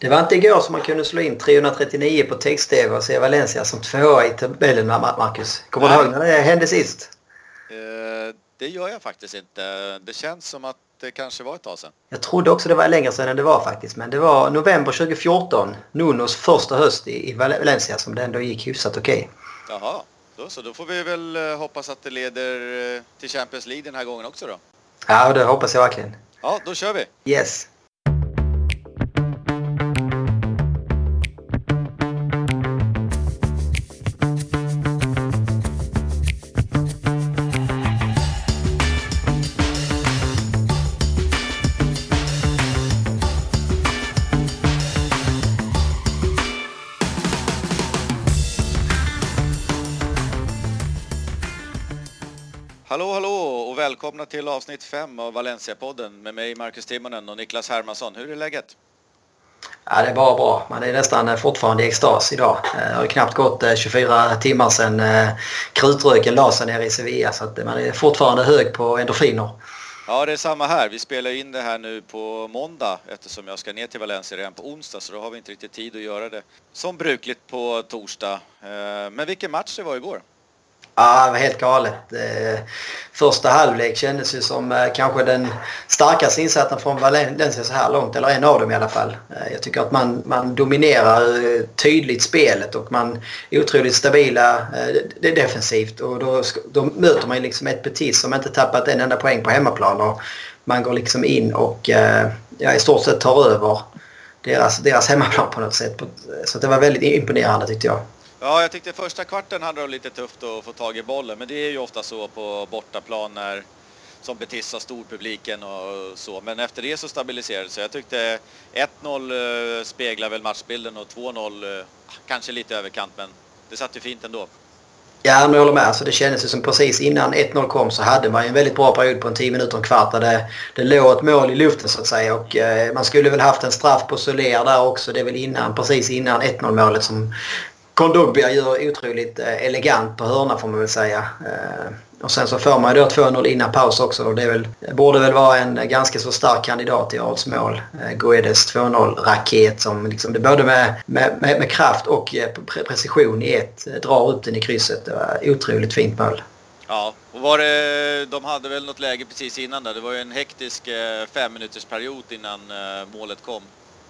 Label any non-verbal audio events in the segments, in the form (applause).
Det var inte igår som man kunde slå in 339 på text-tv och se Valencia som tvåa i tabellen, Marcus. Kommer du ihåg när det hände sist? Eh, det gör jag faktiskt inte. Det känns som att det kanske var ett tag sedan. Jag trodde också det var längre sedan än det var faktiskt. Men det var november 2014, Nunos första höst i Valencia som det ändå gick hyfsat okej. Okay. Jaha, då, så då får vi väl eh, hoppas att det leder eh, till Champions League den här gången också då. Ja, det hoppas jag verkligen. Ja, då kör vi. Yes. Välkomna till avsnitt 5 av Valencia-podden med mig Marcus Timonen och Niklas Hermansson. Hur är läget? Ja, det är bara bra. Man är nästan fortfarande i extas idag. Det har knappt gått 24 eh, timmar sedan eh, krutröken la sig nere i Sevilla så att man är fortfarande hög på endorfiner. Ja, det är samma här. Vi spelar in det här nu på måndag eftersom jag ska ner till Valencia redan på onsdag så då har vi inte riktigt tid att göra det som brukligt på torsdag. Eh, men vilken match det var igår! Ja, det var helt galet. Eh, första halvlek kändes ju som eh, kanske den starkaste insatsen från Valencia så här långt, eller en av dem i alla fall. Eh, jag tycker att man, man dominerar tydligt spelet och man är otroligt stabila defensivt och då, då möter man liksom ett Betis som inte tappat en enda poäng på hemmaplan och man går liksom in och ja, i stort sett tar över deras, deras hemmaplan på något sätt. Så det var väldigt imponerande tyckte jag. Ja, jag tyckte första kvarten hade de lite tufft att få tag i bollen, men det är ju ofta så på bortaplan när som Betis har storpubliken och så. Men efter det så stabiliserade det sig. Jag tyckte 1-0 eh, speglar väl matchbilden och 2-0 eh, kanske lite överkant, men det satt ju fint ändå. Ja, men jag håller med. Alltså, det kändes ju som precis innan 1-0 kom så hade man ju en väldigt bra period på en 10 minuter och en kvart där det, det låg ett mål i luften så att säga. Och, eh, man skulle väl haft en straff på Soler där också. Det är väl innan, precis innan 1-0 målet som Kondogbia gör otroligt eh, elegant på hörna får man väl säga. Eh, och sen så får man ju då 2-0 innan paus också och det väl, borde väl vara en ganska så stark kandidat till årets mål. Eh, Guedes 2-0-raket som liksom, det både med, med, med, med, kraft och precision i ett drar upp den i krysset. Det var otroligt fint mål. Ja, och var det, de hade väl något läge precis innan där. Det var ju en hektisk fem minuters period innan målet kom.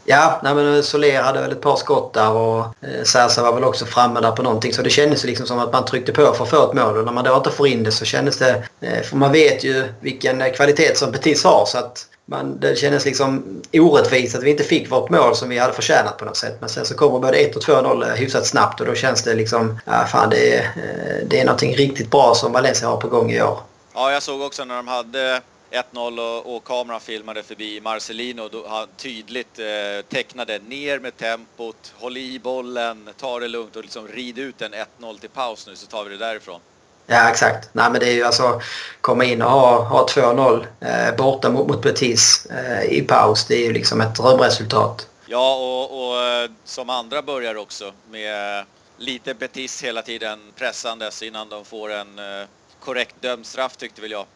Ja, nej men Soler hade väl ett par skott där och eh, var väl också framme där på någonting. Så det kändes liksom som att man tryckte på för att få ett mål och när man då inte får in det så kändes det... Eh, för man vet ju vilken eh, kvalitet som Betis har så att man, det kändes liksom orättvist att vi inte fick vårt mål som vi hade förtjänat på något sätt. Men sen så kommer både 1 och 2-0 eh, hyfsat snabbt och då känns det liksom... Ja, fan det är, eh, det är någonting riktigt bra som Valencia har på gång i år. Ja, jag såg också när de hade 1-0 och, och kameran filmade förbi Marcelino då han tydligt eh, tecknade ner med tempot, håll i bollen, ta det lugnt och liksom rid ut en 1-0 till paus nu så tar vi det därifrån. Ja exakt. Nej men det är ju alltså komma in och ha, ha 2-0 eh, borta mot, mot Betis eh, i paus. Det är ju liksom ett drömresultat. Ja och, och eh, som andra börjar också med lite Betis hela tiden pressandes innan de får en eh, korrekt dömd straff tyckte väl jag.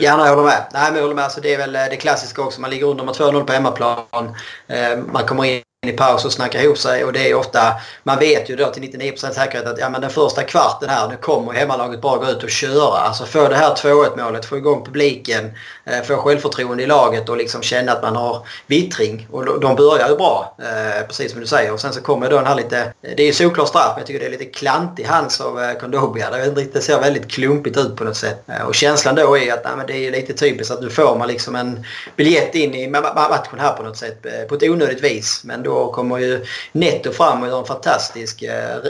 Ja, nej, jag håller med. Nej, men jag håller med. Alltså, det är väl eh, det klassiska också. Man ligger under med 2-0 på hemmaplan. Eh, man kommer in i paus och snackar ihop sig och det är ofta, man vet ju då till 99% säkerhet att ja, men den första kvarten här, nu kommer hemmalaget bara gå ut och köra. Alltså få det här 2-1 målet, få igång publiken, Eh, få självförtroende i laget och liksom känna att man har vittring. Och de börjar ju bra, eh, precis som du säger. Och sen så kommer då den här lite, eh, det är ju såklart straff men jag tycker det är lite klantig hands av Kondobia. Det, ser väldigt klumpigt ut på något sätt. Och känslan då är att nej, men det är lite typiskt att nu får man liksom en biljett in i matchen här på något sätt på ett onödigt vis. Men då kommer ju Netto fram och gör en fantastisk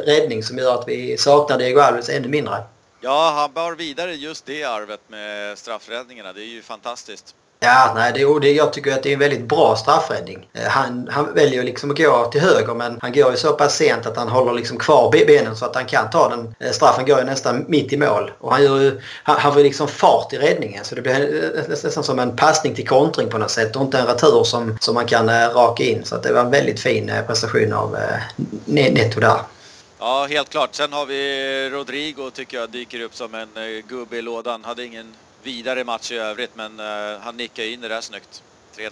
räddning som gör att vi saknar Diego Alves ännu mindre. Ja, han bar vidare just det arvet med straffräddningarna. Det är ju fantastiskt. Ja, nej, det, det, jag tycker att det är en väldigt bra straffräddning. Eh, han, han väljer liksom att gå till höger men han går ju så pass sent att han håller liksom kvar benen så att han kan ta den. Eh, straffen går ju nästan mitt i mål. Och han, gör ju, han, han får liksom fart i räddningen så det blir eh, nästan som en passning till kontring på något sätt och inte en retur som, som man kan raka in. Så att det var en väldigt fin prestation av Netto där. Ja, helt klart. Sen har vi Rodrigo tycker jag dyker upp som en eh, gubbe i lådan. Hade ingen vidare match i övrigt men eh, han nickar in det där snyggt.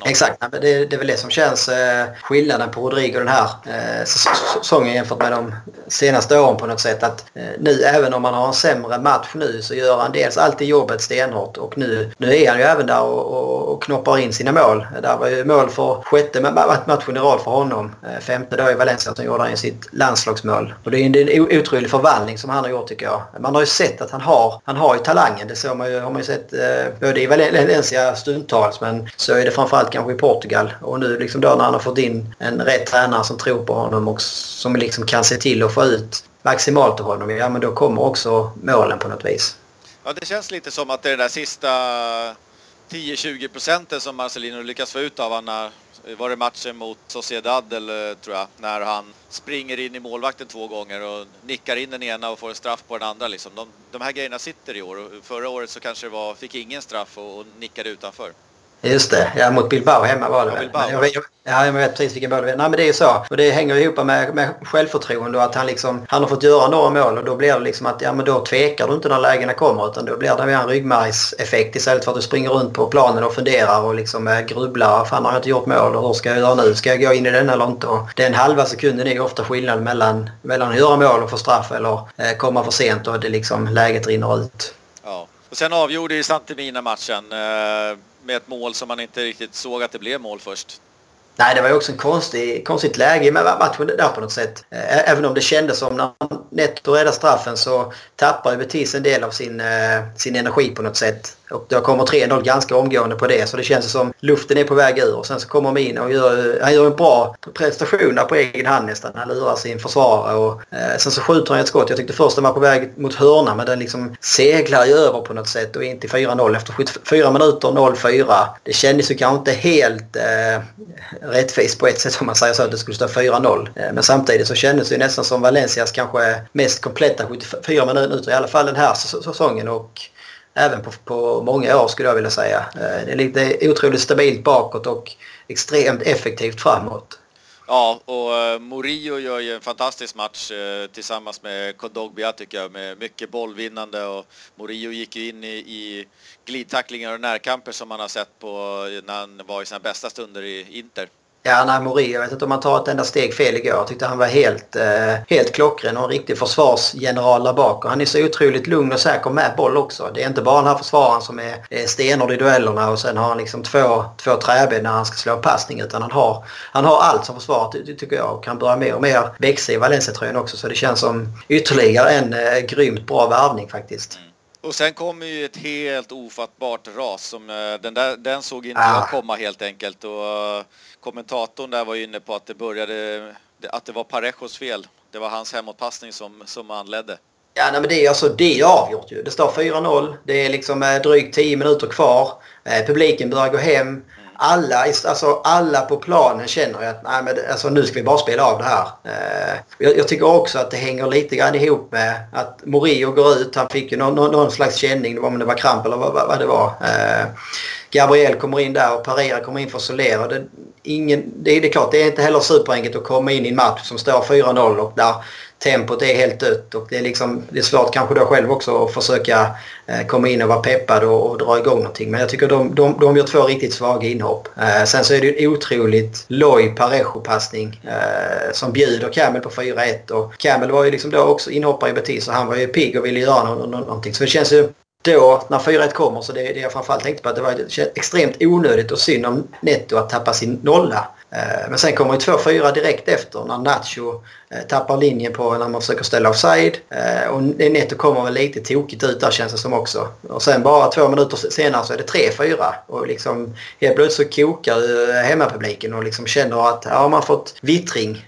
Exakt, det, det är väl det som känns eh, skillnaden på Rodrigo den här eh, säsongen jämfört med de senaste åren på något sätt. Att eh, nu även om man har en sämre match nu så gör han dels alltid jobbet stenhårt och nu, nu är han ju även där och, och, och knoppar in sina mål. Det var ju mål för sjätte matchen i rad för honom. Eh, femte då i Valencia som gjorde han sitt landslagsmål. Och det är en, en otrolig förvandling som han har gjort tycker jag. Man har ju sett att han har, han har ju talangen. Det såg man ju, har man ju sett eh, både i Valencia stundtals men så är det framförallt kanske i Portugal. Och nu liksom då när han har fått in en rätt tränare som tror på honom och som liksom kan se till att få ut maximalt av honom. Ja men då kommer också målen på något vis. Ja det känns lite som att det är den där sista 10-20 procenten som Marcelino lyckas få ut av honom var det matchen mot Sociedad eller tror jag, när han springer in i målvakten två gånger och nickar in den ena och får en straff på den andra liksom. De, de här grejerna sitter i år och förra året så kanske det var, fick ingen straff och, och nickade utanför. Just det, ja mot Bilbao hemma var det ja, Bilbao. Jag, vet, ja, jag vet precis vilken boll det är. Nej men det är ju så. Och det hänger ihop med, med självförtroende och att han liksom, han har fått göra några mål och då blir det liksom att ja men då tvekar du inte när lägena kommer utan då blir det en ryggmärgseffekt istället för att du springer runt på planen och funderar och liksom äh, grubblar. Fan har jag inte gjort mål och hur ska jag göra nu? Ska jag gå in i den eller inte? Och den halva sekunden är ju ofta skillnaden mellan, mellan att göra mål och få straff eller äh, komma för sent och det liksom läget rinner ut. Ja. Och sen avgjorde ju Santemina matchen. Eh med ett mål som man inte riktigt såg att det blev mål först. Nej, det var ju också en konstig, konstigt läge med matchen där på något sätt. Även om det kändes som när Netto räddar straffen så tappar ju Betis en del av sin, eh, sin energi på något sätt. Och jag kommer 3-0 ganska omgående på det så det känns som luften är på väg ur. Och sen så kommer Mina in och gör, han gör en bra prestation där på egen hand nästan. Han lurar sin försvarare och eh, sen så skjuter han ett skott. Jag tyckte först den var på väg mot hörna men den liksom seglar ju över på något sätt och in till 4-0 efter 74 minuter 0-4. Det kändes ju kanske inte helt eh, rättvist på ett sätt om man säger så att det skulle stå 4-0. Eh, men samtidigt så kändes det nästan som Valencias kanske mest kompletta 74 minuter i alla fall den här säsongen. Och även på, på många år skulle jag vilja säga. Eh, det är lite otroligt stabilt bakåt och extremt effektivt framåt. Ja, och eh, Morio Murillo gör ju en fantastisk match eh, tillsammans med Kondogbia tycker jag med mycket bollvinnande och Murillo gick ju in i, i glidtacklingar och närkamper som man har sett på när han var i sina bästa stunder i Inter. Ja, nej, Mori, jag vet inte om han tar ett enda steg fel igår. Jag tyckte han var helt, eh, helt klockren och en riktig försvarsgeneral där bak. Och han är så otroligt lugn och säker med boll också. Det är inte bara den här försvararen som är, är stenhård i duellerna och sen har han liksom två, två träben när han ska slå en passning. Utan han har, han har allt som försvar tycker jag och kan börja mer och mer växa i Valencia-tröjan också. Så det känns som ytterligare en eh, grymt bra värvning faktiskt. Och sen kommer ju ett helt ofattbart ras. Som, eh, den, där, den såg inte ah. jag komma helt enkelt. Och uh, kommentatorn där var inne på att det började, att det var Parejos fel. Det var hans hemåtpassning som, som anledde. Ja, nej, men det är, alltså, det är avgjort ju. Det står 4-0. Det är liksom eh, drygt 10 minuter kvar. Eh, publiken börjar gå hem alla, alltså alla på planen känner att nej, men, alltså, nu ska vi bara spela av det här. Eh, jag, jag, tycker också att det hänger lite grann ihop med att Morio går ut. Han fick ju någon, någon, någon slags känning, om det var kramp eller vad, vad det var. Eh, Gabriel kommer in där och Parera kommer in för Solera. Det, ingen, det, är, det är klart, det är inte heller superenkelt att komma in i en match som står 4-0 och där tempot är helt dött och det är, liksom, det är svårt kanske då själv också att försöka eh, komma in och vara peppad och, och, dra igång någonting. Men jag tycker de, de, de gör två riktigt svaga inhopp. Eh, sen så är det en otroligt loj Parejo-passning eh, som bjuder Camel på 4-1 och Camel var ju liksom då också inhoppare i Betis och han var ju pigg och ville göra någonting. Så det känns ju då när 4-1 kommer så det, det jag framförallt tänkte på att det var extremt onödigt och synd om Netto att tappa sin nolla. Eh, men sen kommer ju 2-4 direkt efter när Nacho eh, tappar linjen på när man försöker ställa offside. Eh, och Netto kommer väl lite tokigt ut där känns det som också. Och sen bara två minuter senare så är det 3-4. Och liksom helt plötsligt så kokar hemmapubliken och liksom känner att ja, man har fått vittring.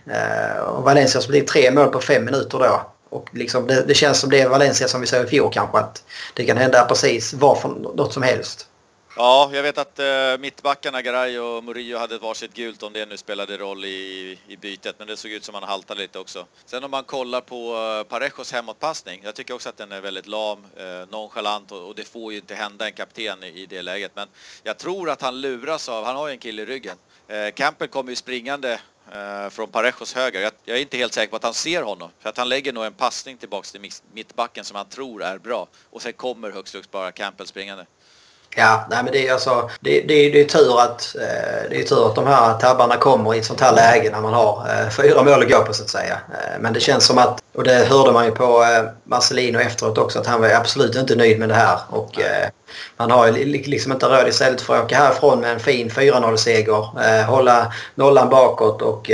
Och Valencia så blir tre mål på fem minuter då. Och liksom det, det, känns som det är Valencia som vi såg i fjol kanske. Att det kan hända precis vad för något som helst. Ja, jag vet att eh, mittbackarna Garay och Murillo hade varsitt gult om det nu spelade roll i, i bytet. Men det såg ut som han haltade lite också. Sen om man kollar på eh, Parejos hemåtpassning. Jag tycker också att den är väldigt lam, eh, nonchalant och, och det får ju inte hända en kapten i, i, det läget. Men jag tror att han luras av, han har ju en kille i ryggen. Eh, Campbell kommer ju springande Eh, från Parejos höger. Jag, jag, är inte helt säker på att han ser honom. För att han lägger nog en passning tillbaks till mittbacken som han tror är bra. Och sen kommer högst upp bara Campbell springande. Ja, nej men det är alltså, det, det, det är tur att eh, det är tur att de här tabbarna kommer i ett sånt här läge när man har eh, fyra mål att gå på så att säga. Eh, men det känns som att, och det hörde man ju på Marcelino efteråt också, att han var absolut inte nöjd med det här. Och man har ju liksom inte råd istället för att åka härifrån med en fin 4-0-seger, hålla nollan bakåt och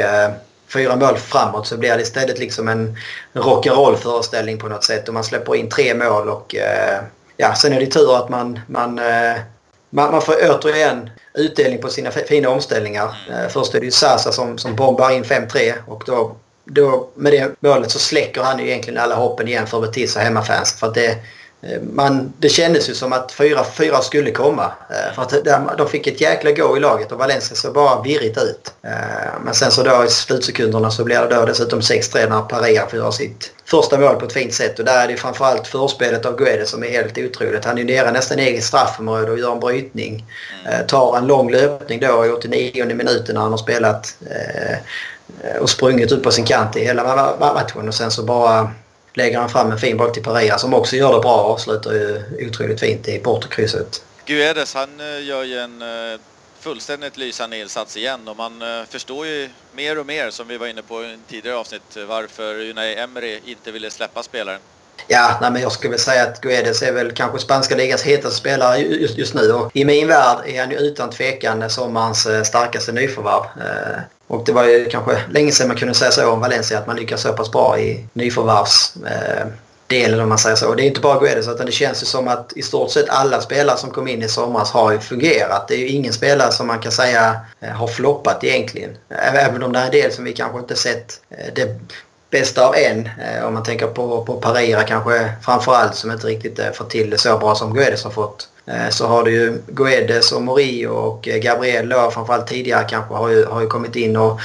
fyra mål framåt så blir det istället liksom en rock'n'roll föreställning på något sätt och man släpper in tre mål och ja, sen är det tur att man, man, eh, man, man får återigen utdelning på sina fina omställningar. Mm. Eh, först är det ju Sasa som, som bombar in 5-3 och då, då med det målet så släcker han ju egentligen alla hoppen igen för Betis hemmafans. För att det, man, det kändes ju som att 4-4 skulle komma. Eh, för att de fick ett jäkla gå i laget och Valencia såg bara virrigt ut. Eh, men sen så då i slutsekunderna så blir det då dessutom 6-3 när Pareja får göra sitt första mål på ett fint sätt. Och där är det framförallt förspelet av Guedes som är helt otroligt. Han är nere nästan eget straffområde och gör en brytning. Tar en lång löpning då i 89 minuten när han har spelat och sprungit ut på sin kant i hela matchen och sen så bara lägger han fram en fin boll till Paria som också gör det bra och avslutar ju otroligt fint i bortakrysset. Guedes han eh, gör ju en eh, fullständigt lysande insats igen och man eh, förstår ju mer och mer som vi var inne på i tidigare avsnitt varför Unai Emery inte ville släppa spelaren. Ja, nej, men jag skulle väl säga att Guedes är väl kanske spanska ligans hetaste spelare just, just nu. Och I min värld är han ju utan tvekan sommarens starkaste nyförvärv. Och det var ju kanske länge sedan man kunde säga så om Valencia att man lyckas så pass bra i nyförvärvsdelen eh, om man säger så. Och det är inte bara Guedes utan det känns ju som att i stort sett alla spelare som kom in i somras har ju fungerat. Det är ju ingen spelare som man kan säga eh, har floppat egentligen. Även om det är en del som vi kanske inte sett eh, det bästa av en. Om man tänker på, på Parira kanske framförallt som inte riktigt fått till det så bra som Guedes har fått. Eh, så har du ju Guedes och Morio och eh, Gabriel då, framförallt tidigare kanske har ju, har ju kommit in och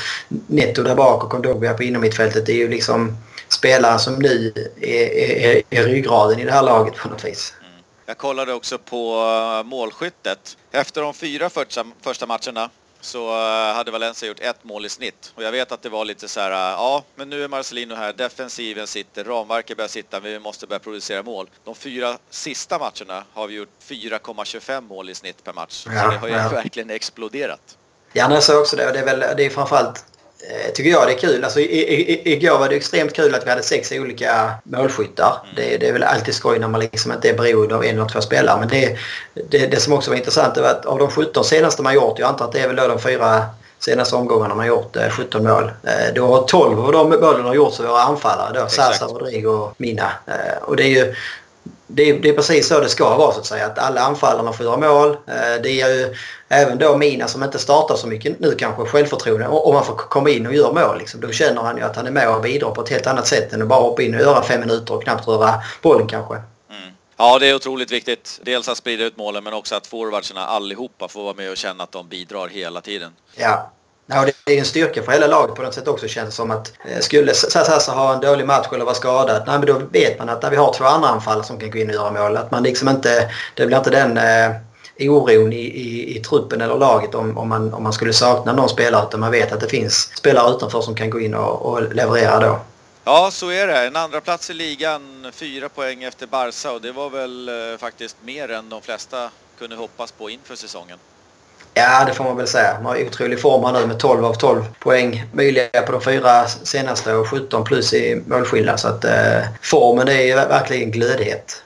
Netto där bak och Kondogbia på innermittfältet är ju liksom spelare som nu är, är, är ryggraden i det här laget på något vis. Mm. Jag kollade också på målskyttet. Efter de fyra första, första matcherna så eh, hade Valencia gjort ett mål i snitt. Och jag vet att det var lite så här, eh, ja, men nu är Marcelino här, defensiven sitter, ramverket börjar sitta, vi måste börja producera mål. De fyra sista matcherna har vi gjort 4,25 mål i snitt per match. Ja, så det har ju ja. verkligen exploderat. Ja, jag sa också det. Och det är väl det är framförallt tycker jag det är kul. Alltså, i, i, igår var det extremt kul att vi hade sex olika målskyttar. Mm. Det, det, är väl alltid skoj när man liksom inte är beroende av en eller två spelare. Men det, det, det som också var intressant var att av de 17 senaste man gjort, jag antar att det är väl då de fyra senaste omgångarna man gjort 17 eh, mål. Eh, då har 12 av de målen har gjorts av våra anfallare. Då, Sasa, Rodrigo och Mina. Och det är ju det är, det är, precis så det ska vara så att säga. Att alla anfallarna får göra mål. Eh, det ger ju även då Mina som inte startar så mycket nu kanske självförtroende. Om man får komma in och göra mål liksom, då känner han ju att han är med och bidrar på ett helt annat sätt än att bara hoppa in och göra fem minuter och knappt röra bollen kanske. Mm. Ja, det är otroligt viktigt. Dels att sprida ut målen men också att forwardsarna allihopa får vara med och känna att de bidrar hela tiden. Ja, Ja, det är en styrka för hela laget på något sätt också känns det som att eh, skulle Sassa ha en dålig match eller vara skadad, nej, men då vet man att när vi har två andra anfall som kan gå in och göra mål, att man liksom inte, det blir inte den eh, oron i, i, i truppen eller laget om, om, man, om man skulle sakna någon spelare utan man vet att det finns spelare utanför som kan gå in och, och leverera då. Ja, så är det. En andra plats i ligan, fyra poäng efter Barca och det var väl eh, faktiskt mer än de flesta kunde hoppas på inför säsongen. Ja, det får man väl säga. Man har otrolig form här nu med 12 av 12 poäng möjliga på de fyra senaste och 17 plus i målskillnad. Så att eh, formen är verkligen glödhet.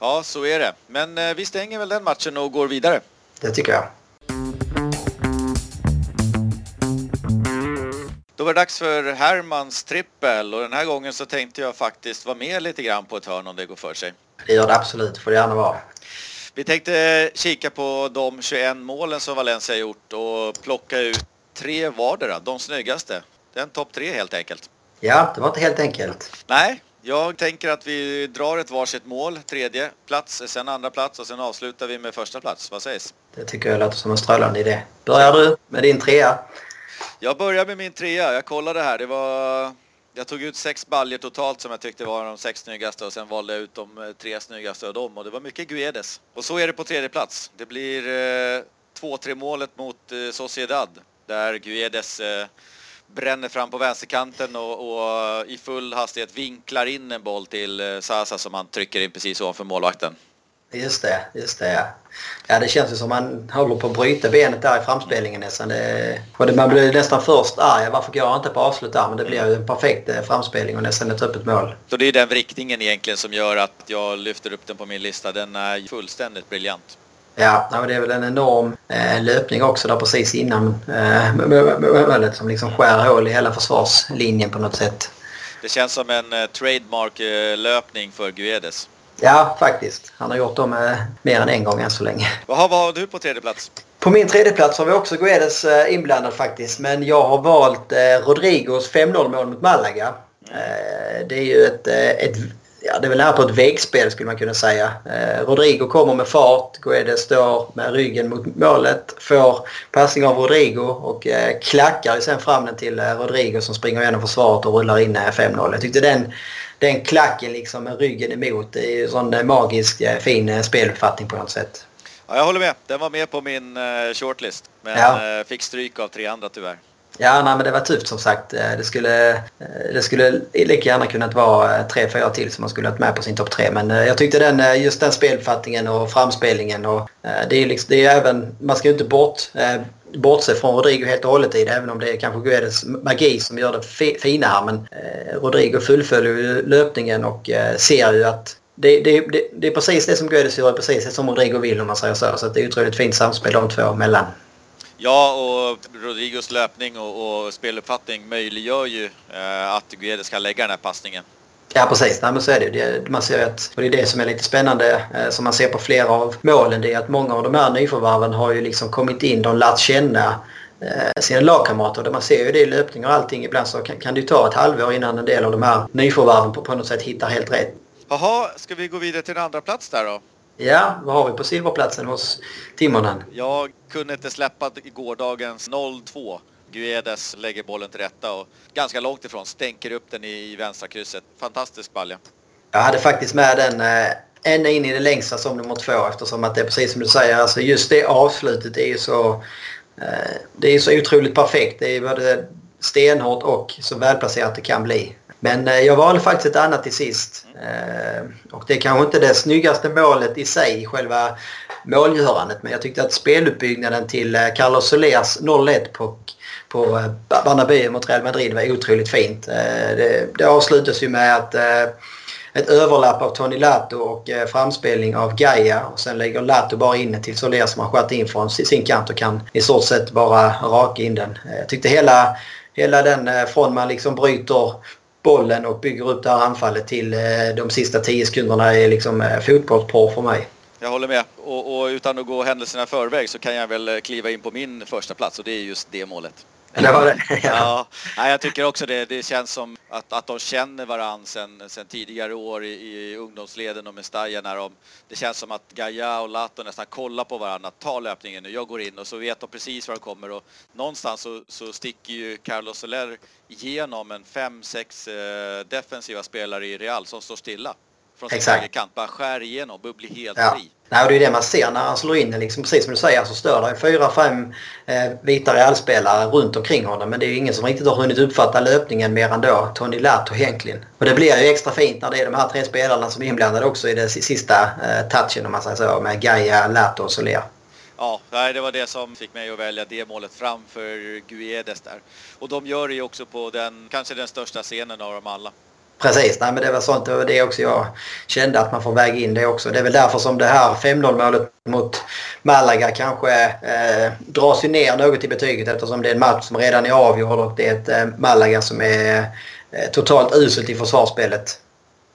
Ja, så är det. Men eh, vi stänger väl den matchen och går vidare. Det tycker jag. Då var det dags för Hermans trippel och den här gången så tänkte jag faktiskt vara med lite grann på ett hörn om det går för sig. Det gör det absolut, får det gärna vara. Vi tänkte kika på de 21 målen som Valencia gjort och plocka ut tre vardera, de snyggaste. Den topp tre helt enkelt. Ja, det var inte helt enkelt. Nej, jag tänker att vi drar ett varsitt mål, tredje plats, sen andra plats och sen avslutar vi med första plats. Vad sägs? Det tycker jag låter som en strålande idé. Börjar du med din trea? Jag börjar med min trea. Jag kollade här. Det var jag tog ut sex baljer totalt som jag tyckte var de sex snyggaste och sen valde jag ut de eh, tre snyggaste av dem och det var mycket Guedes. Och så är det på tredje plats. Det blir 2-3 eh, målet mot eh, Sociedad där Guedes eh, bränner fram på vänsterkanten och, och, i full hastighet vinklar in en boll till eh, Sasa som han trycker in precis ovanför målvakten. Just det, just det ja. Ja, det känns ju som man håller på att bryta benet där i framspelningen nästan. Det, och det, man blir nästan först arg. Varför går jag inte på avslut där? Men det blir ju en perfekt eh, framspelning och nästan ett öppet mål. Så det är den riktningen egentligen som gör att jag lyfter upp den på min lista. Den är fullständigt briljant. Ja, det är väl en enorm eh, löpning också där precis innan eh, målet som liksom skär hål i hela försvarslinjen på något sätt. Det känns som en trademark-löpning för Guedes. Ja, faktiskt. Han har gjort dem eh, mer än en gång än så länge. Vad har du på tredje plats? På min tredje plats har vi också Guedes eh, inblandad faktiskt. Men jag har valt eh, Rodrigos 5-0 mål mot Malaga. Mm. Det är ju ett, ett ja, det är väl nära på ett vägspel skulle man kunna säga. Eh, Rodrigo kommer med fart, Guedes står med ryggen mot målet, får passning av Rodrigo och eh, klackar sen fram den till eh, Rodrigo som springer igenom försvaret och rullar in 5-0. Jag tyckte den, den klacken liksom med ryggen emot, det är ju sån magisk fin speluppfattning på något sätt. Ja, jag håller med. Den var med på min shortlist men ja. fick stryk av tre andra tyvärr. Ja, nej, men det var tufft som sagt. Eh, det skulle, eh, det skulle lika gärna kunnat vara eh, tre, fyra till som man skulle ha med på sin topp tre. Men jag tyckte den, just den spelfattningen och framspelningen och det är, liksom, det är även, man ska ju inte bort, bortse från Rodrigo helt och hållet i det även om det är kanske Guedes magi som gör det fina här. Men Rodrigo fullföljer ju löpningen och ser ju att det, det, det, det är precis det som Guedes gör, precis det som Rodrigo vill om man säger så. Så det är otroligt fint samspel de två emellan. Ja, och Rodrigos löpning och, och speluppfattning möjliggör ju eh, att Guedes ska lägga den här passningen. Ja precis, Nej, men så är det. det man ser att, och det är det som är lite spännande eh, som man ser på flera av målen. Det är att många av de här nyförvärven har ju liksom kommit in, de lärt känna eh, sina lagkamrater. Man ser ju det i löpning och allting. Ibland så kan, kan det ju ta ett halvår innan en del av de här nyförvärven på, på något sätt hittar helt rätt. Jaha, ska vi gå vidare till en andra plats där då? Ja, vad har vi på silverplatsen hos Timonen? Jag kunde inte släppa gårdagens 0-2. Guedes lägger bollen till rätta och ganska långt ifrån stänker upp den i vänstra krysset. Fantastisk balja. Jag hade faktiskt med den eh, ända in i det längsta som nummer två eftersom att det är precis som du säger. Alltså just det avslutet är ju så... Eh, det är så otroligt perfekt. Det är både stenhårt och så välplacerat det kan bli. Men eh, jag valde faktiskt ett annat till sist. Eh, och det är kanske inte det snyggaste målet i sig, själva målgörandet. Men jag tyckte att speluppbyggnaden till eh, Carlos Solers 0-1 på, på eh, Bernabéu mot Real Madrid var otroligt fint. Eh, det, det avslutas ju med att eh, ett överlapp av Tony Lato och framspelning av Gaia. Och sen lägger Lato bara in den till Soler som har skjutit in från sin kant och kan i stort sett bara raka in den. Jag tyckte hela, hela den från man liksom bryter bollen och bygger upp det här anfallet till eh, de sista tio sekunderna är liksom eh, fotbollsporr för mig. Jag håller med och, och, utan att gå händelserna i förväg så kan jag väl eh, kliva in på min första plats och det är just det målet. Eller var det. (laughs) ja. ja, jag tycker också det. Det känns som att, att de känner varandra sen, sen tidigare år i, i ungdomsleden och med när de, det känns som att Gaia och Lato nästan kollar på varandra. Ta löpningen nu, jag går in och så vet de precis var de kommer och någonstans så, så sticker ju Carlos Soler igenom en fem, sex eh, defensiva spelare i Real som står stilla från sin högerkant. Bara skär igenom och blir helt ja. fri. Nej, det är det man ser när han slår in. Liksom, precis som du säger så står det fyra, fem eh, vita realspelare runt omkring honom. Men det är ju ingen som riktigt har hunnit uppfatta löpningen mer än då Tony Lato egentligen. Och det blir ju extra fint när det är de här tre spelarna som är inblandade också i den sista eh, touchen om man säger så. Med Gaia, Lato och Soler. Ja, det var det som fick mig att välja det målet framför Guedes där. Och de gör det ju också på den, kanske den största scenen av dem alla. Precis, nej men det var sånt det var det också jag kände att man får väga in det också. Det är väl därför som det här 5-0 målet mot Malaga kanske eh, dras ju ner något i betyget eftersom det är en match som redan är avgjord och det är ett eh, Malaga som är eh, totalt uselt i försvarsspelet.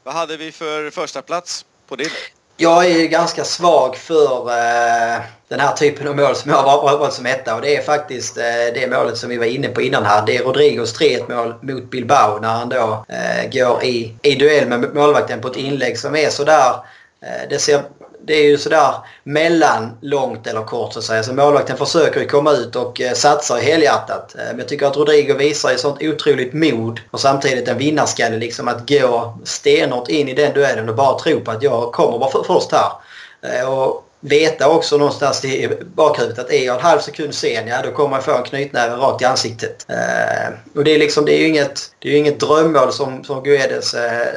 Vad hade vi för första plats på din? Jag är ju ganska svag för eh, den här typen av mål som jag har valt som etta och det är faktiskt eh, det målet som vi var inne på innan här. Det är Rodrigos 3-1 mål mot Bilbao när han då eh, går i, i duell med målvakten på ett inlägg som är sådär eh, det ser det är ju sådär mellan långt eller kort så att säga. Så målvakten försöker ju komma ut och eh, satsar helhjärtat. Eh, men jag tycker att Rodrigo visar ett sånt otroligt mod och samtidigt en vinnarskalle liksom att gå stenhårt in i den duellen och bara tro på att jag kommer vara först här. Eh, och veta också någonstans i bakhuvudet att är jag en halv sekund sen, ja då kommer jag få en knytnäve rakt i ansiktet. Eh, och det är liksom, det är ju inget, det är inget drömmål som, som Guedes eh,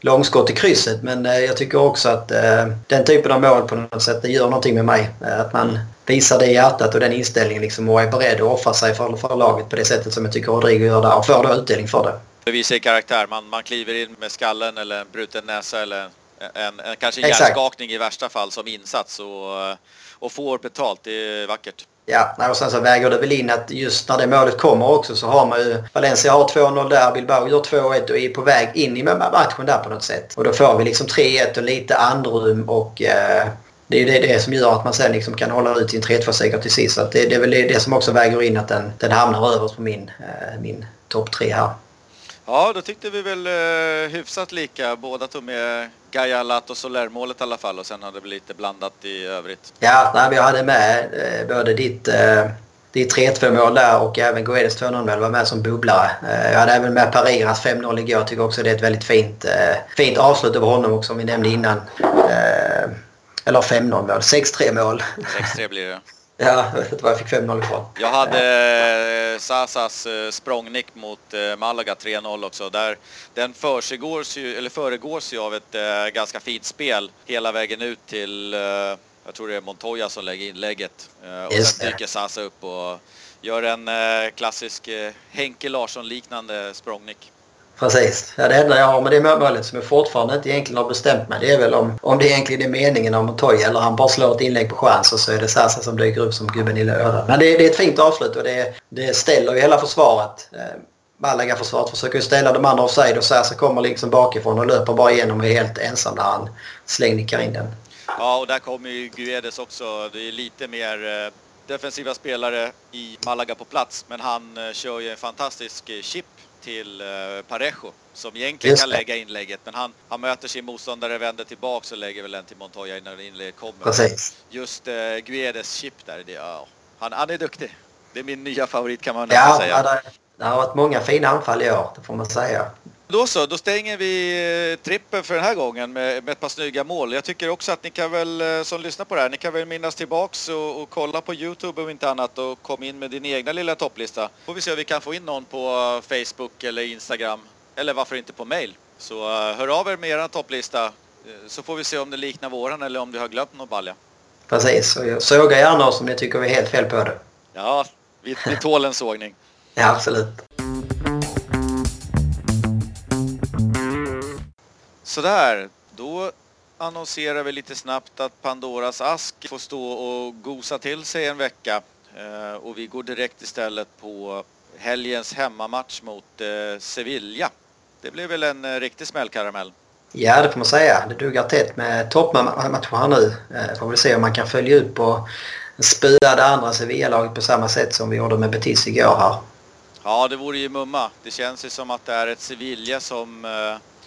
långskott i krysset men eh, jag tycker också att eh, den typen av mål på något sätt det gör någonting med mig. Eh, att man visar det hjärtat och den inställningen liksom och är beredd att offra sig för, för laget på det sättet som jag tycker Rodrigo gör där och får då utdelning för det. Det visar i karaktär. Man, man kliver in med skallen eller en bruten näsa eller en, en, kanske en hjärnskakning i värsta fall som insats och, och får betalt. Det är vackert. Ja, och sen så väger det väl in att just när det målet kommer också så har man ju Valencia har 2-0 där, Bilbao gör 2-1 och är på väg in i matchen där på något sätt. Och då får vi liksom 3-1 och lite andrum och eh, det är det, det som gör att man sen liksom kan hålla ut sin 3-2-seger till sist. Så det, det, är väl det, det, som också väger in att den, den hamnar överst på min, eh, min topp 3 här. Ja, då tyckte vi väl eh, hyfsat lika. Båda tog med Gaia Lat och Soler-målet i alla fall och sen hade vi lite blandat i övrigt. Ja, nej, jag hade med eh, både ditt, eh, ditt 3-2 mål där och även Guedes 2-0 mål var med som bubblare. Eh, jag hade även med Pariras 5-0 igår. Jag tycker också det är ett väldigt fint, eh, fint avslut över honom också som vi nämnde innan. Eh, eller 5-0 mål, 6-3 mål. 6-3 blir det. Ja, jag vet inte var jag fick 5-0 ifrån. Jag hade eh, Sasas eh, språngnick mot eh, Malaga 3-0 också. Där, den försiggås ju, eller föregås ju av ett ganska fint spel hela vägen ut till, jag tror det är Montoya som lägger inlägget. Och Just sen dyker Sasa upp och gör en klassisk Henke Larsson-liknande språngnick. Precis. Ja, det enda jag har med det målet som jag fortfarande inte egentligen har bestämt mig det är väl om, om det egentligen är meningen om Montoya eller han bara slår ett inlägg på chans och så är det Sasa som dyker upp som gubben i lådan. Men det, det, är ett fint avslut och det, det ställer ju hela försvaret. Eh, Malaga-försvaret försöker ju ställa de andra offside och Sasa kommer liksom bakifrån och löper bara igenom och är helt ensam när han slängnickar in den. Ja, och där kommer ju Guedes också. Det är lite mer eh, defensiva spelare i Malaga på plats men han eh, kör ju en fantastisk eh, chip till eh, Parejo som egentligen kan lägga inlägget men han, han möter sin motståndare, vänder tillbaks och lägger väl en till Montoya innan inlägget kommer. Precis. Just uh, Guedes chip där, det, ja, han, han är duktig. Det är min nya favorit kan man ja, säga. Ja, det har varit många fina anfall i år, det får man säga. Då så, då stänger vi eh, trippen för den här gången med, med ett par snygga mål. Jag tycker också att ni kan väl, eh, som lyssnar på det här, ni kan väl minnas tillbaks och, och kolla på Youtube och inte annat och kom in med din egna lilla topplista. Får vi se om vi kan få in någon på Facebook eller Instagram. Eller varför inte på mail. Så uh, hör av er med er topplista så får vi se om det liknar våran eller om du har glömt någon balja. Precis, såga gärna oss om ni tycker vi är helt fel på det. Ja, vi, vi tål en sågning. ja, absolut. Sådär, då annonserar vi lite snabbt att Pandoras ask får stå och gosa till sig en vecka. Eh, och vi går direkt istället på helgens hemmamatch mot eh, Sevilla. Det blev väl en eh, riktig smällkaramell? Ja, det får man säga. Det duggar tätt med toppmatcher här nu. Får vi se om man kan följa upp och spöa det andra Sevilla-laget på samma sätt som vi gjorde med Betis igår här. Ja, det vore ju mumma. Det känns ju som att det är ett Sevilla som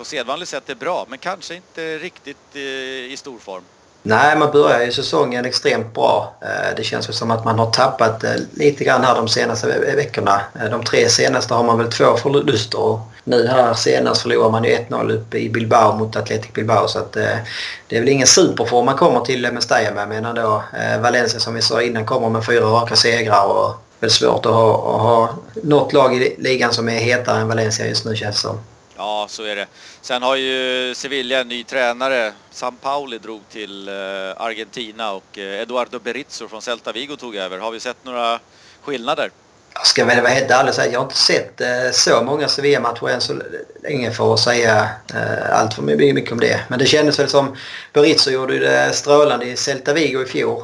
på sedvanligt sätt är bra, men kanske inte riktigt eh, i stor form. Nej, man börjar ju säsongen extremt bra. Eh, det känns ju som att man har tappat eh, lite grann här de senaste veckorna. De tre senaste har man väl två förluster och nu här senast förlorar man ju 1-0 uppe i Bilbao mot Athletic Bilbao så att det är väl ingen superform man kommer till Mestalla med medan då Valencia som vi sa innan kommer med fyra raka segrar och väl svårt att ha, att ha något lag i ligan som är hetare än Valencia just nu känns det som. Ja, så är det. Sen har ju Sevilla en ny tränare. San Pauli drog till eh, Argentina och eh, Eduardo Berizzo från Celta Vigo tog över. Har vi sett några skillnader? Jag ska väl vara helt ärlig och säga jag har inte sett eh, så många Sevilla-matcher än så länge för att säga allt för mycket om det. Men det kändes väl som Berizzo gjorde det strålande i Celta Vigo i fjol.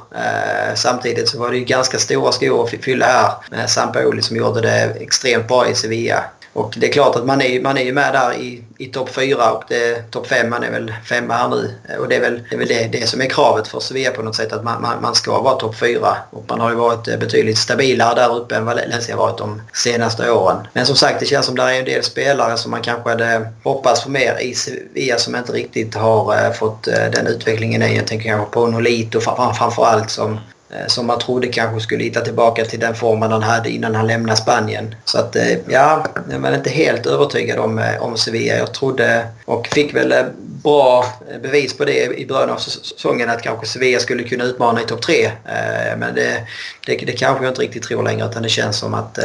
Samtidigt så var det ju ganska stora skor att fylla här med San Pauli som gjorde det extremt bra i Sevilla. Och det är klart att man är, man är ju med där i, i topp 4 och topp 5, man är väl femma här nu. Eh, och det är väl det, är väl det, det som är kravet för Sevilla på något sätt, att man, man, man ska vara topp 4. Och man har ju varit eh, betydligt stabilare där uppe än vad Valencia har varit de senaste åren. Men som sagt, det känns som det är en del spelare som man kanske hade hoppats på mer i Sevilla som inte riktigt har eh, fått den utvecklingen. Jag tänker kanske på Nolito framförallt som Eh, som man trodde kanske skulle hitta tillbaka till den formen han hade innan han lämnade Spanien. Så att eh, ja, jag var inte helt övertygad om, eh, om Sevilla. Jag trodde och fick väl bra bevis på det i början av säsongen att kanske Sevilla skulle kunna utmana i topp tre. Men det, det, det kanske jag inte riktigt tror längre utan det känns som att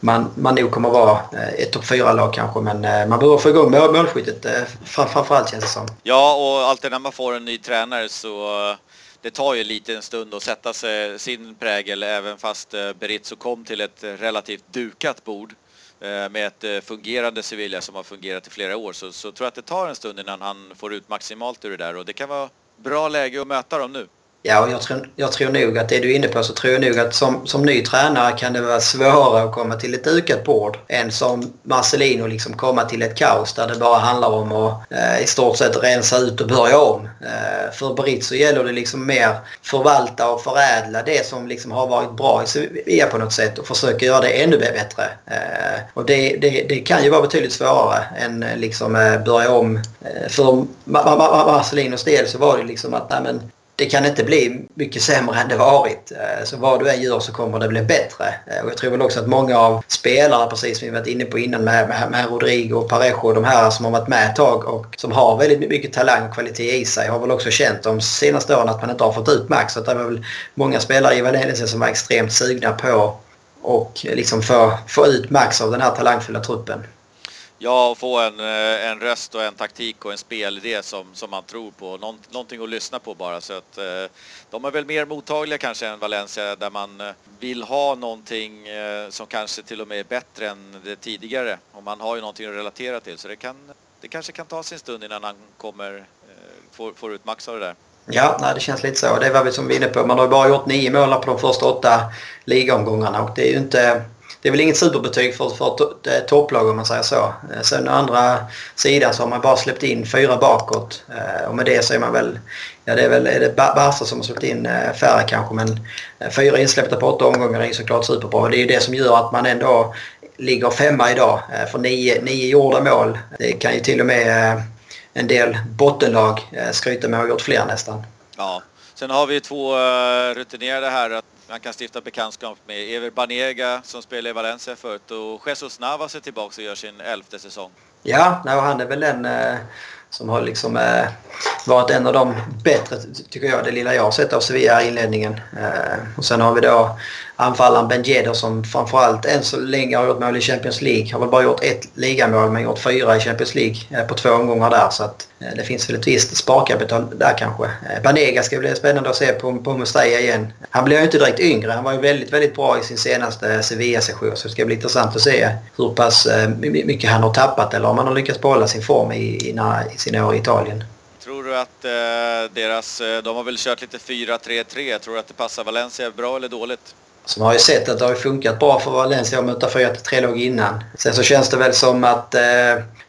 man, man nog kommer vara ett topp fyra lag kanske men man behöver få igång målskyttet framförallt känns det som. Ja och alltid när man får en ny tränare så det tar ju lite en stund att sätta sig sin prägel även fast eh, Berizzo kom till ett relativt dukat bord eh, med ett eh, fungerande Sevilla som har fungerat i flera år så, så tror jag att det tar en stund innan han får ut maximalt ur det där och det kan vara bra läge att möta dem nu. Ja, och jag tror, jag tror nog att det du är inne på så tror jag nog att som, som ny tränare kan det vara svårare att komma till ett dukat bord än som Marcelino liksom komma till ett kaos där det bara handlar om att eh, i stort sett rensa ut och börja om. Eh, för så gäller det liksom mer förvalta och förädla det som liksom har varit bra i Sevilla på något sätt och försöka göra det ännu bättre. Eh, och det, det, det, kan ju vara betydligt svårare än liksom eh, börja om. Eh, för Marcelinos del så var det liksom att nej, men, det kan inte bli mycket sämre än det varit. Eh, så vad du än gör så kommer det bli bättre. Eh, och jag tror väl också att många av spelarna, precis som vi varit inne på innan med, med, med Rodrigo och Parejo och de här som har varit med ett tag och som har väldigt mycket talang och kvalitet i sig har väl också känt de senaste åren att man inte har fått ut max. Så det var väl många spelare i Valencia som var extremt sugna på och liksom få, få ut max av den här talangfulla truppen. Ja, och få en, eh, en röst och en taktik och en spelidé som, som man tror på. Någon, någonting att lyssna på bara. Så att, eh, de är väl mer mottagliga kanske än Valencia där man eh, vill ha någonting som kanske till och med är bättre än det tidigare. Och man har ju någonting att relatera till. Så det, kan, det kanske kan ta sin stund innan han kommer, får, får ut max av det där. Ja, nej, det känns lite så. Det var vi som vi inne på. Man har ju bara gjort nio mål på de första åtta ligaomgångarna och det är ju inte det är väl inget superbetyg för, för ett eh, topplag om man säger så. Eh, sen å andra sidan så har man bara släppt in fyra bakåt eh, och med det så är man väl, ja det är väl är det Barca som har släppt in färre kanske men fyra insläppta på åtta omgångar är ju såklart superbra. Det är ju det som gör att man ändå ligger femma idag. För nio, nio gjorda mål, det kan ju till och med en del bottenlag skryta med att ha gjort fler nästan. Ja, sen har vi två rutinerade här man kan stifta bekantskap med Ever Banega som spelade i Valencia förut och Jesus Navas är tillbaka och gör sin elfte säsong. Ja, nej, han är väl den eh, som har liksom eh, varit en av de bättre, tycker jag, det lilla jag har sett av Sevilla i inledningen. Eh, och sen har vi då anfallaren Ben Yedder som framförallt än så länge har gjort mål i Champions League. Har väl bara gjort ett ligamål men gjort fyra i Champions League eh, på två omgångar där. Så att eh, det finns väl ett visst sparkapital där kanske. Eh, Banega ska bli spännande att se på, på Mustaya igen. Han blir ju inte direkt yngre. Han var ju väldigt, väldigt bra i sin senaste Sevilla-session. Så det ska bli intressant att se hur pass eh, mycket han har tappat eller om man har lyckats behålla sin form i, i, i sina år i Italien. Tror du att eh, deras, eh, de har väl kört lite 4-3-3, tror du att det passar Valencia bra eller dåligt? Så man har ju sett att det har funkat bra för Valencia att möta 4-3-lag innan. Sen så känns det väl som att eh,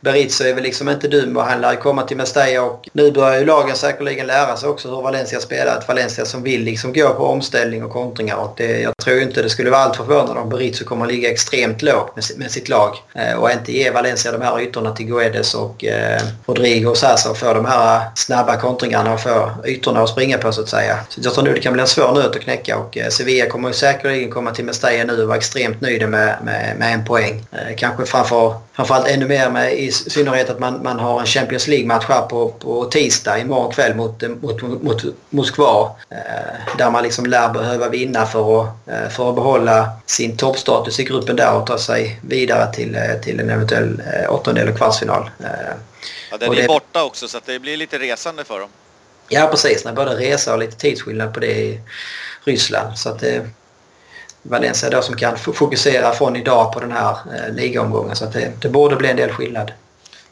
Berizzo är väl liksom inte dum och han lär komma till Mestalla och nu börjar ju lagen säkerligen lära sig också hur Valencia spelar. Ett Valencia som vill liksom gå på omställning och kontringar och det, jag tror inte det skulle vara allt förvånande om Berizzo kommer att ligga extremt lågt med, med sitt lag eh, och inte ge Valencia de här ytorna till Guedes och eh, Rodrigo och Sasa och få de här snabba kontringarna och få ytorna att springa på så att säga. Så jag tror nu det kan bli en svår nöt att knäcka och eh, Sevilla kommer ju säkert säkerligen komma till Mestalla nu och vara extremt nöjda med, med, med en poäng. Eh, kanske framför, framförallt ännu mer med i synnerhet att man, man har en Champions League-match här på, på tisdag imorgon kväll mot, mot, mot Moskva. Eh, där man liksom lär behöva vinna för att, eh, för att behålla sin toppstatus i gruppen där och ta sig vidare till, eh, till en eventuell eh, åttondel och kvartsfinal. Eh, ja, den är det, borta också så det blir lite resande för dem. Ja precis, när både resa och lite tidsskillnad på det i Ryssland. Så att det, Valencia då som kan fokusera från idag på den här eh, ligaomgången. Så att det, det borde bli en del skillnad.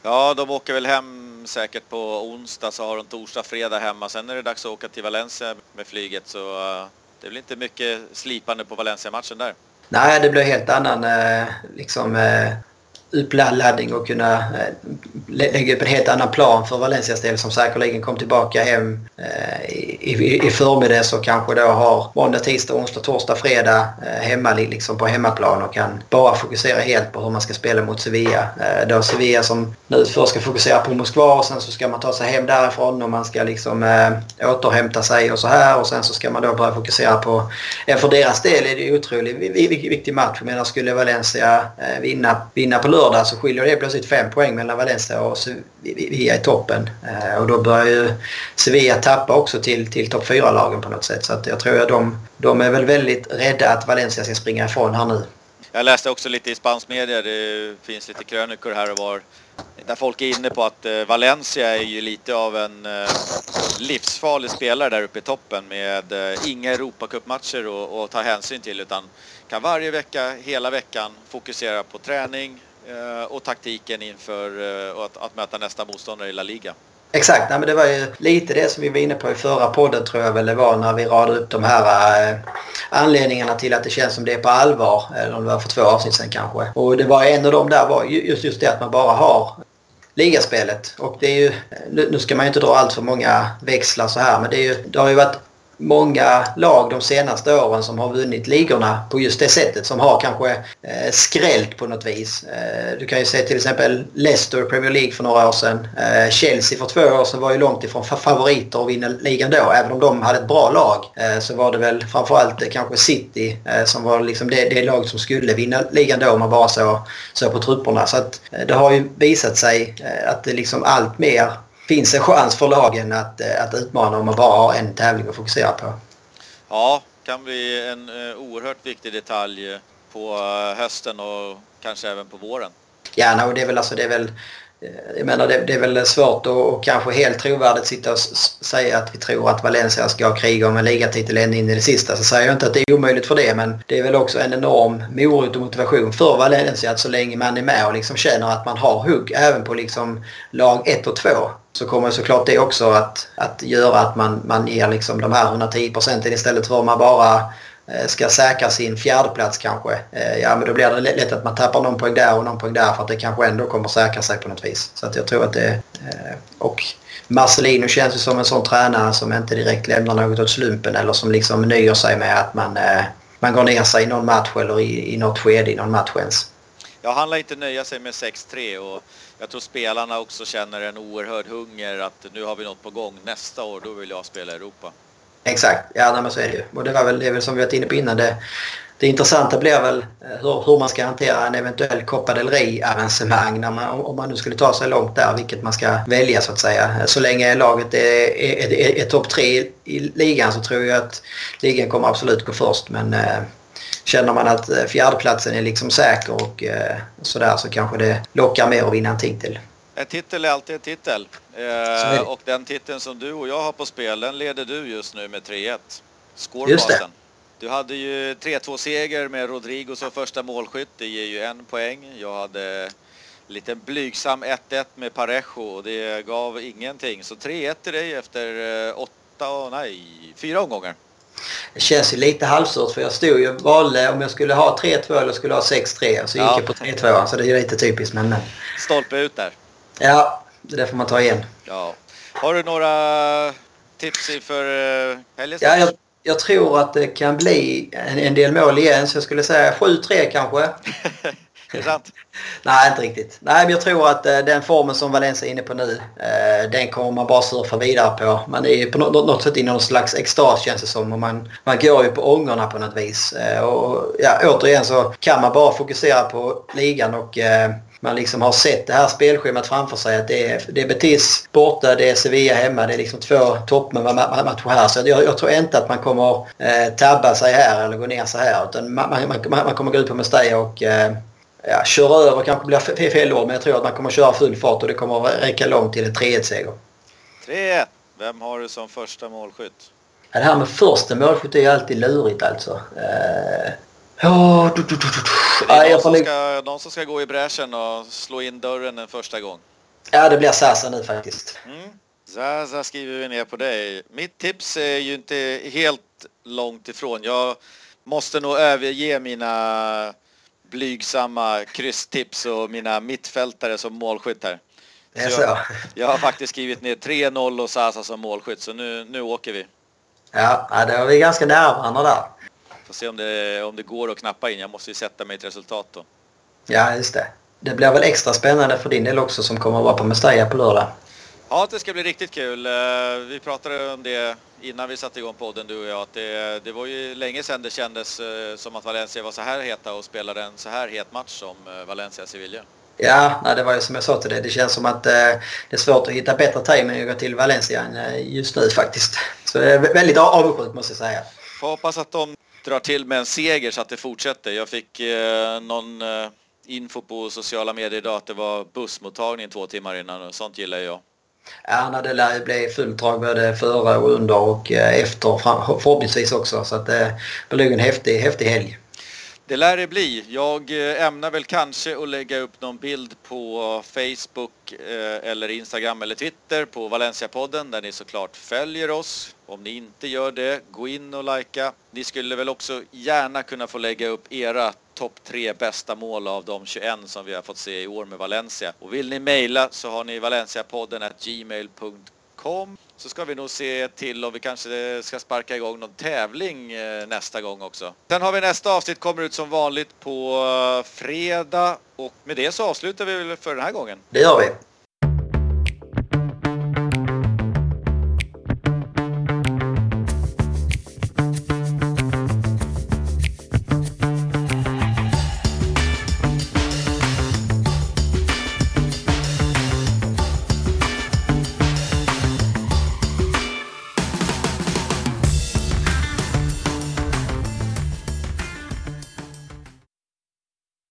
Ja, de åker väl hem säkert på onsdag så har de torsdag, fredag hemma. Sen är det dags att åka till Valencia med flyget så uh, det blir inte mycket slipande på Valencia-matchen där. Nej, det blir helt annan uh, liksom uppladdning och kunna eh, lägga upp en helt annan plan för Valencias del som säkerligen kom tillbaka hem eh, i, i, förmiddags och kanske då har måndag, tisdag, onsdag, torsdag, fredag eh, hemma liksom på hemmaplan och kan bara fokusera helt på hur man ska spela mot Sevilla. Då Sevilla som nu först ska fokusera på Moskva och sen så ska man ta sig hem därifrån och man ska liksom återhämta sig och så här och sen så ska man då börja fokusera på... För deras del är det otroligt viktig match. Jag menar skulle Valencia vinna, vinna på lördag så skiljer det plötsligt fem poäng mellan Valencia och Sevilla i toppen. Eh, och då börjar ju Sevilla tappa också till, till topp 4-lagen på något sätt. Så att jag tror att de, de är väl väldigt rädda att Valencia ska springa ifrån här nu. Jag läste också lite i spansk media, det finns lite krönikor här och var där folk är inne på att eh, Valencia är ju lite av en eh, livsfarlig spelare där uppe i toppen med inga Europacupmatcher att ta hänsyn till utan kan varje vecka, hela veckan fokusera på träning, Eh, och taktiken inför eh, att, att möta nästa motståndare i La Liga. Exakt, nej, men det var ju lite det som vi var inne på i förra podden tror jag väl det var när vi radade upp de här eh, anledningarna till att det känns som det är på allvar. Eller om det var för två avsnitt sedan kanske. Och det var en av dem där var just, just det att man bara har ligaspelet. Och det är ju, nu ska man ju inte dra allt för många växlar så här men det, är ju, det har ju varit många lag de senaste åren som har vunnit ligorna på just det sättet som har kanske eh, skrällt på något vis. Eh, du kan ju se till exempel Leicester Premier League för några år sedan. Eh, Chelsea för två år sedan var ju långt ifrån favoriter att vinna ligan då. Även om de hade ett bra lag eh, så var det väl framförallt eh, kanske City eh, som var liksom det, det lag som skulle vinna ligan då om man bara såg så på trupperna. Så att, eh, det har ju visat sig eh, att det liksom allt mer finns en chans för lagen att, eh, att utmana om man bara har en tävling att fokusera på. Ja, kan bli en uh, oerhört viktig detalj på uh, hösten och kanske även på våren. Ja, no, det är väl alltså det är väl jag menar det, det är väl svårt att och kanske helt trovärdigt sitta och säga att vi tror att Valencia ska kriga om en ligatitel ända in i det sista. Så säger jag inte att det är omöjligt för det men det är väl också en enorm morot och motivation för Valencia att så länge man är med och liksom känner att man har hugg även på liksom lag 1 och 2 så kommer såklart det också att, att göra att man, man ger liksom de här 110 procenten istället för att man bara eh, ska säkra sin fjärdeplats kanske. Eh, ja men då blir det lätt att man tappar någon poäng där och någon poäng där för att det kanske ändå kommer säkra sig på något vis. Så att jag tror att det... Eh, och Marcelino känns ju som en sån tränare som inte direkt lämnar något åt slumpen eller som liksom nöjer sig med att man, man går ner sig i någon match eller i, i något skede i någon match ens. Ja, han lär inte nöja sig med 6-3 och jag tror spelarna också känner en oerhörd hunger att nu har vi något på gång. Nästa år, då vill jag spela i Europa. Exakt, ja nej, men så är det ju. Och det var väl det väl som vi varit inne på innan. Det, det intressanta blir väl eh, hur, hur man ska hantera en eventuell Copa del Rey-avancemang om man nu skulle ta sig långt där, vilket man ska välja så att säga. Eh, så länge laget är, är, är, är topp tre i ligan så tror jag att ligan kommer absolut gå först. Men eh, känner man att eh, fjärdeplatsen är liksom säker och eh, sådär så kanske det lockar mer att vinna en titel. En titel är alltid en titel. Eh, och den titeln som du och jag har på spel, den leder du just nu med 3-1. Scorebasen. Du hade ju 3-2 seger med Rodrigo som första målskytt. Det ger ju en poäng. Jag hade lite blygsam 1-1 med Parejo och det gav ingenting. Så 3-1 till dig efter eh, åtta, nej, fyra omgångar. Det känns ju lite halvsurt för jag stod ju och valde om jag skulle ha 3-2 eller skulle ha 6-3 så gick ja. jag på 3-2 så det är ju lite typiskt men... Stolpe ut där. Ja, det får man ta igen. Ja. Har du några tips inför uh, helgen? Ja, jag, jag, tror att det kan bli en, en del mål igen så jag skulle säga 7-3 kanske. (laughs) Är det sant? (laughs) Nej, inte riktigt. Nej, men jag tror att eh, den formen som Valencia är inne på nu, eh, den kommer man bara surfa vidare på. Man är på något, något sätt i någon slags extas känns det som. Och man, man går ju på ångorna på något vis. Eh, och ja, återigen så kan man bara fokusera på ligan och eh, man liksom har sett det här spelschemat framför sig. Att det är, det är Betis borta, det är Sevilla hemma. Det är liksom två toppmatcher här. Så jag, jag, tror inte att man kommer eh, tabba sig här eller gå ner så här. Utan man, man, man kommer gå ut på Mestalla och eh, ja, köra över kanske blir fel ord men jag tror att man kommer köra full fart och det kommer att räcka långt till en 3-1-seger. 3-1. Vem har du som första målskytt? Ja, det här med första målskytt är alltid lurigt alltså. Uh, oh, du, du, du, det är någon, som ska, någon som ska gå i bräschen och slå in dörren en första gång. Ja, det blir Zaza nu faktiskt. Mm. Zaza skriver vi ner på dig. Mitt tips är ju inte helt långt ifrån. Jag måste nog överge mina blygsamma krysstips och mina mittfältare som målskytt här. Så. Jag, jag har faktiskt skrivit ner 3-0 och Sasa som målskytt så nu, nu åker vi. Ja, det var vi ganska nära varandra där. Får se om det, om det går att knappa in. Jag måste ju sätta mig ett resultat då. Ja, just det. Det blir väl extra spännande för din del också som kommer att vara på Mestalla på lördag. Ja, det ska bli riktigt kul. Eh, vi pratade om det innan vi satte igång podden du och jag. Att det, det var ju länge sedan det kändes eh, som att Valencia var så här heta och spelade en så här het match som eh, Valencia-Sevilla. Ja, nej, det var ju som jag sa till dig. Det känns som att eh, det är svårt att hitta bättre timing att till Valencia än just nu faktiskt. Så det är väldigt avundsjukt måste jag säga. Får hoppas att de drar till med en seger så att det fortsätter. Jag fick eh, någon eh, info på sociala medier idag att det var bussmottagning två timmar innan och sånt gillar jag. Ja, det lär ju bli fullt drag både före och under och eh, efter förhoppningsvis också. Så att eh, det blir en häftig, häftig helg. Det lär det bli. Jag eh, ämnar väl kanske att lägga upp någon bild på Facebook eller Instagram eller Twitter på Valencia-podden där ni såklart följer oss. Om ni inte gör det, gå in och likea. Ni skulle väl också gärna kunna få lägga upp era topp tre bästa mål av de 21 som vi har fått se i år med Valencia. Och vill ni mejla så har ni valenciapodden gmail.com så ska vi nog se till om vi kanske ska sparka igång någon tävling eh, nästa gång också. Sen har vi nästa avsnitt kommer ut som vanligt på eh, fredag och med det så avslutar vi väl för den här gången. Det gör vi.